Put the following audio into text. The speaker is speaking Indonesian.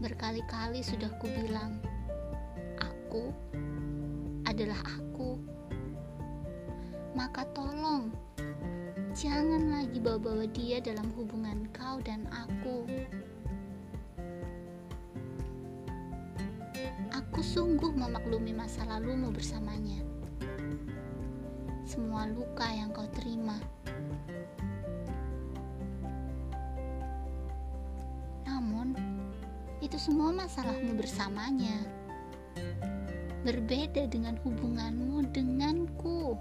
Berkali-kali sudah kubilang, aku adalah aku. Maka tolong, jangan lagi bawa-bawa dia dalam hubungan kau dan aku. Aku sungguh memaklumi masa lalumu bersamanya. Semua luka yang kau terima itu semua masalahmu bersamanya. Berbeda dengan hubunganmu denganku.